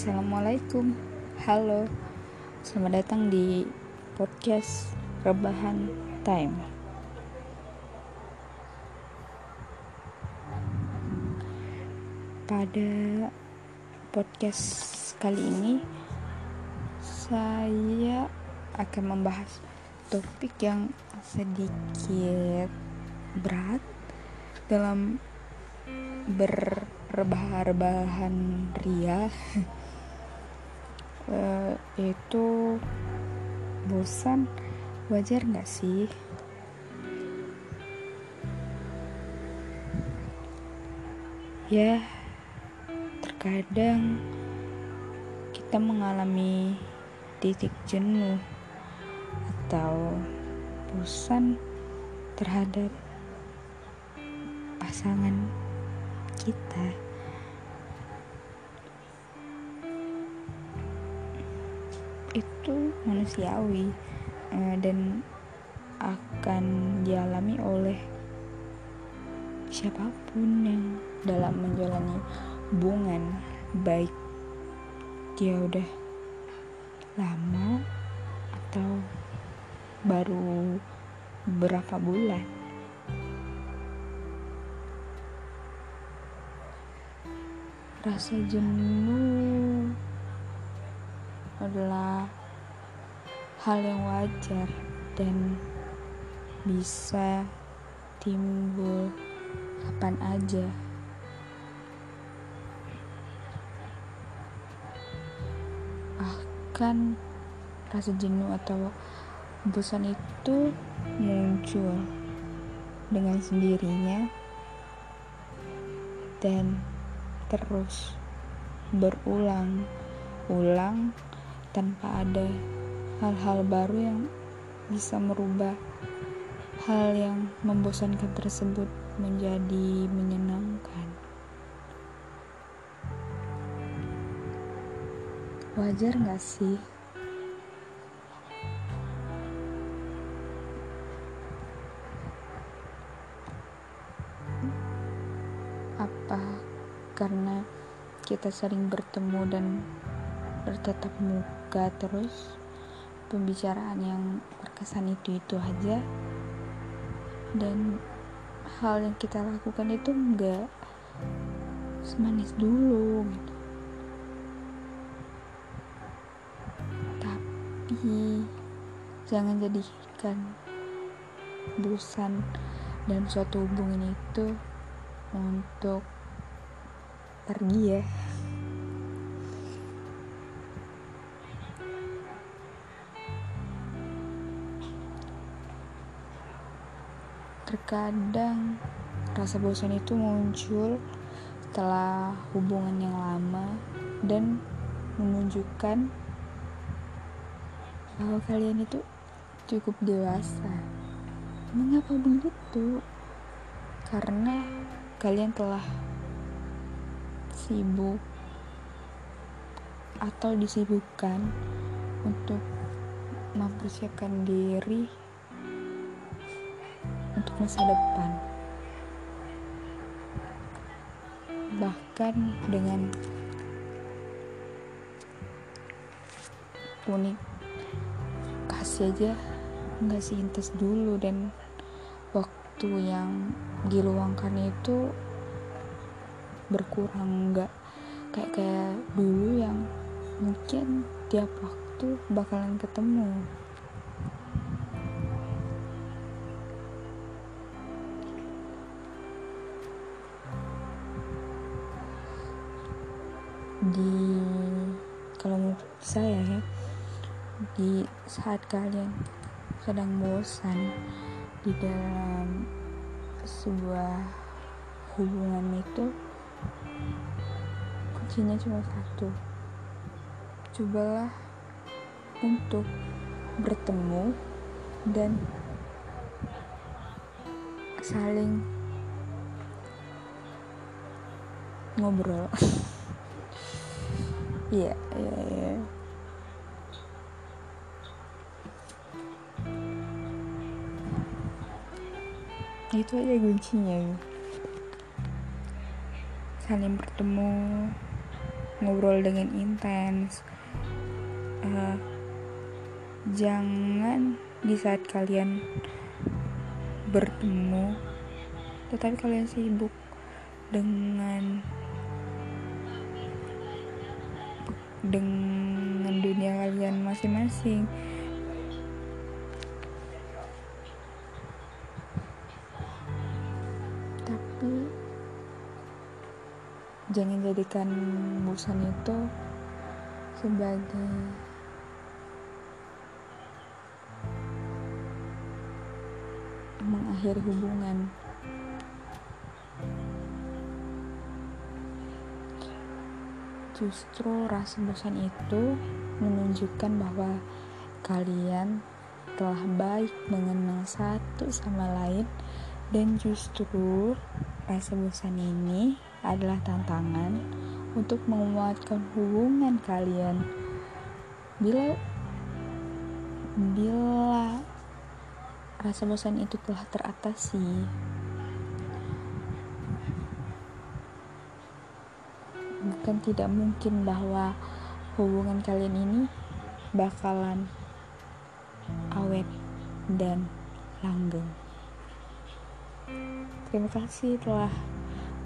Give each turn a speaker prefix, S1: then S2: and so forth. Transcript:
S1: Assalamualaikum. Halo. Selamat datang di podcast Rebahan Time. Pada podcast kali ini Saya akan membahas topik yang sedikit berat dalam berrebah-rebahan ria uh, itu bosan. Wajar nggak sih? Ya terkadang kita mengalami titik jenuh atau bosan terhadap pasangan kita itu manusiawi uh, dan akan dialami oleh siapa pun yang dalam menjalani hubungan. Baik dia udah lama atau baru berapa bulan. Rasa jenuh adalah hal yang wajar dan bisa timbul kapan aja. Bahkan rasa jenuh atau bosan itu muncul dengan sendirinya dan terus berulang-ulang tanpa ada hal-hal baru yang bisa merubah hal yang membosankan tersebut menjadi menyenangkan. Wajar gak sih? Apa karena kita sering bertemu dan bertatap muka terus. Pembicaraan yang berkesan itu itu aja. Dan hal yang kita lakukan itu enggak semanis dulu gitu. tapi jangan jadikan bosan dan suatu hubungan itu untuk pergi ya terkadang rasa bosan itu muncul setelah hubungan yang lama dan menunjukkan bahwa kalian itu cukup dewasa. Mengapa begitu? Karena kalian telah sibuk atau disibukkan untuk mempersiapkan diri untuk masa depan. Bahkan dengan unik. Kasih aja nggak intes dulu dan waktu yang diluangkan itu berkurang. Nggak kayak kayak dulu yang mungkin tiap waktu bakalan ketemu di kalau menurut saya ya di saat kalian sedang bosan di dalam sebuah hubungan itu kuncinya cuma satu. Cobalah untuk bertemu dan saling ngobrol iya iya iya. Itu aja kuncinya. Saling bertemu ngobrol dengan intens. Uh, jangan di saat kalian bertemu tetapi kalian sibuk dengan dengan dunia kalian masing-masing. Tapi jangan jadikan bosan itu sebagai mengakhiri hubungan justru rasa bosan itu menunjukkan bahwa kalian telah baik mengenal satu sama lain dan justru rasa bosan ini adalah tantangan untuk menguatkan hubungan kalian. Bila bila rasa bosan itu telah teratasi bukan tidak mungkin bahwa hubungan kalian ini bakalan awet dan langgeng. Terima kasih telah